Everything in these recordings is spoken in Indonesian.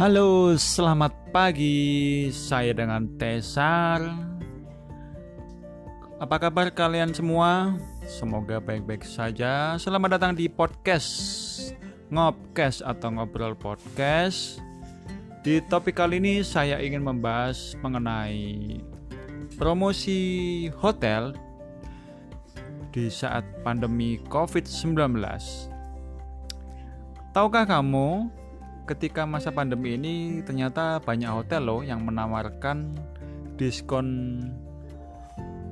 Halo, selamat pagi. Saya dengan Tesar. Apa kabar kalian semua? Semoga baik-baik saja. Selamat datang di podcast Ngopcast atau Ngobrol Podcast. Di topik kali ini saya ingin membahas mengenai promosi hotel di saat pandemi COVID-19. Tahukah kamu ketika masa pandemi ini ternyata banyak hotel loh yang menawarkan diskon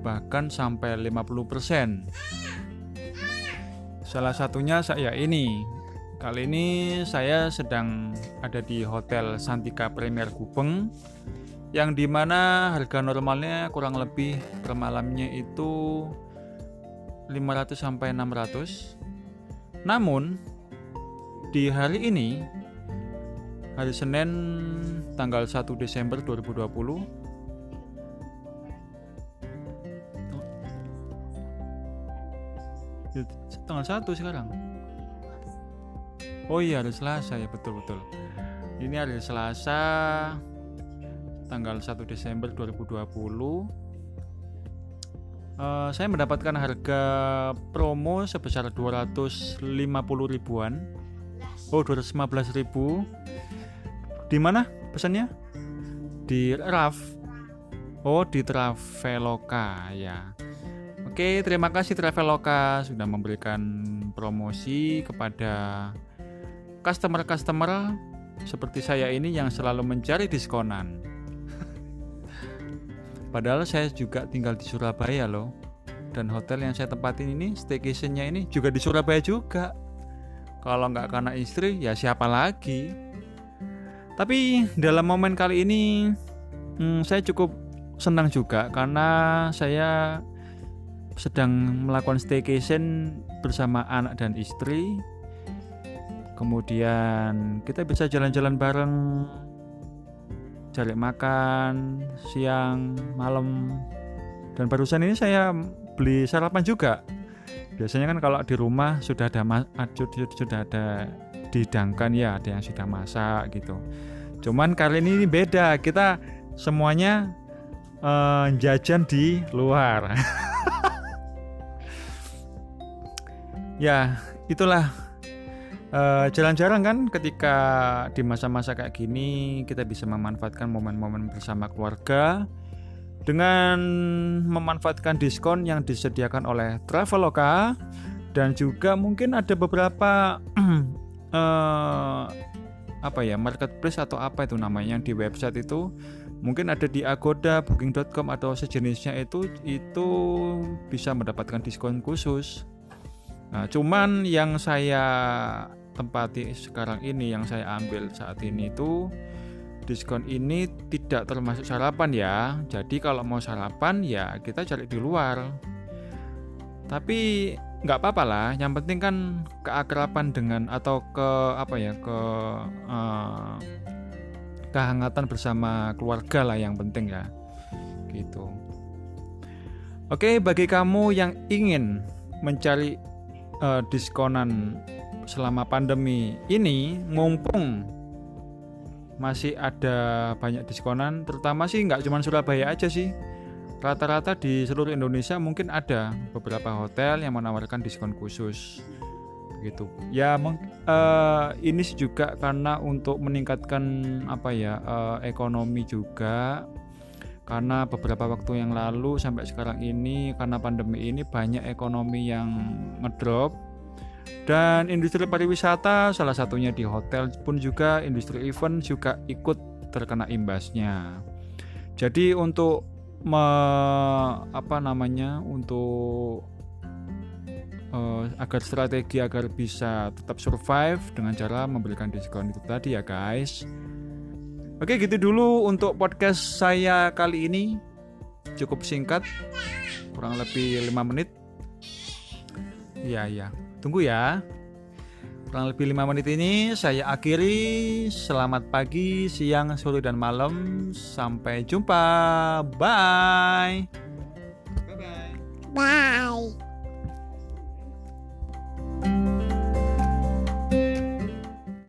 bahkan sampai 50%. Salah satunya saya ini. Kali ini saya sedang ada di Hotel Santika Premier Gubeng yang di mana harga normalnya kurang lebih per malamnya itu 500 sampai 600. Namun di hari ini hari Senin tanggal 1 Desember 2020 tanggal 1 sekarang. Oh iya hari Selasa ya betul-betul. Ini hari Selasa tanggal 1 Desember 2020 Uh, saya mendapatkan harga promo sebesar 250 ribuan. Oh 215 ribu Di mana pesannya? Di RAF. Oh di Traveloka ya. Oke terima kasih Traveloka Sudah memberikan promosi kepada Customer-customer Seperti saya ini yang selalu mencari diskonan. Padahal saya juga tinggal di Surabaya loh. Dan hotel yang saya tempatin ini Staycationnya ini juga di Surabaya juga. Kalau nggak karena istri, ya siapa lagi? Tapi dalam momen kali ini, hmm, saya cukup senang juga karena saya sedang melakukan staycation bersama anak dan istri. Kemudian kita bisa jalan-jalan bareng, cari makan siang, malam. Dan barusan ini saya beli sarapan juga biasanya kan kalau di rumah sudah ada sudah ada didangkan ya ada yang sudah masak gitu. Cuman kali ini beda. Kita semuanya uh, jajan di luar. Ya itulah. Uh, jarang-jarang kan ketika di masa-masa kayak gini kita bisa memanfaatkan momen-momen bersama keluarga dengan memanfaatkan diskon yang disediakan oleh Traveloka. Dan juga mungkin ada beberapa uh, apa ya marketplace atau apa itu namanya di website itu mungkin ada di Agoda, Booking.com atau sejenisnya itu itu bisa mendapatkan diskon khusus. Nah, cuman yang saya tempati sekarang ini yang saya ambil saat ini itu diskon ini tidak termasuk sarapan ya. Jadi kalau mau sarapan ya kita cari di luar. Tapi nggak apa-apa lah. Yang penting kan keakraban dengan atau ke apa ya ke uh, kehangatan bersama keluarga lah yang penting ya. Gitu. Oke, bagi kamu yang ingin mencari uh, diskonan selama pandemi ini, mumpung masih ada banyak diskonan terutama sih nggak cuma Surabaya aja sih rata-rata di seluruh Indonesia mungkin ada beberapa hotel yang menawarkan diskon khusus. Gitu. Ya uh, ini juga karena untuk meningkatkan apa ya uh, ekonomi juga. Karena beberapa waktu yang lalu sampai sekarang ini karena pandemi ini banyak ekonomi yang ngedrop. Dan industri pariwisata salah satunya di hotel pun juga industri event juga ikut terkena imbasnya. Jadi untuk me, apa namanya untuk uh, agar strategi agar bisa tetap survive dengan cara memberikan diskon itu tadi ya guys. Oke gitu dulu untuk podcast saya kali ini cukup singkat kurang lebih 5 menit. Iya iya. Tunggu ya. Kurang lebih 5 menit ini saya akhiri. Selamat pagi, siang, sore, dan malam. Sampai jumpa. Bye. Bye-bye. Bye.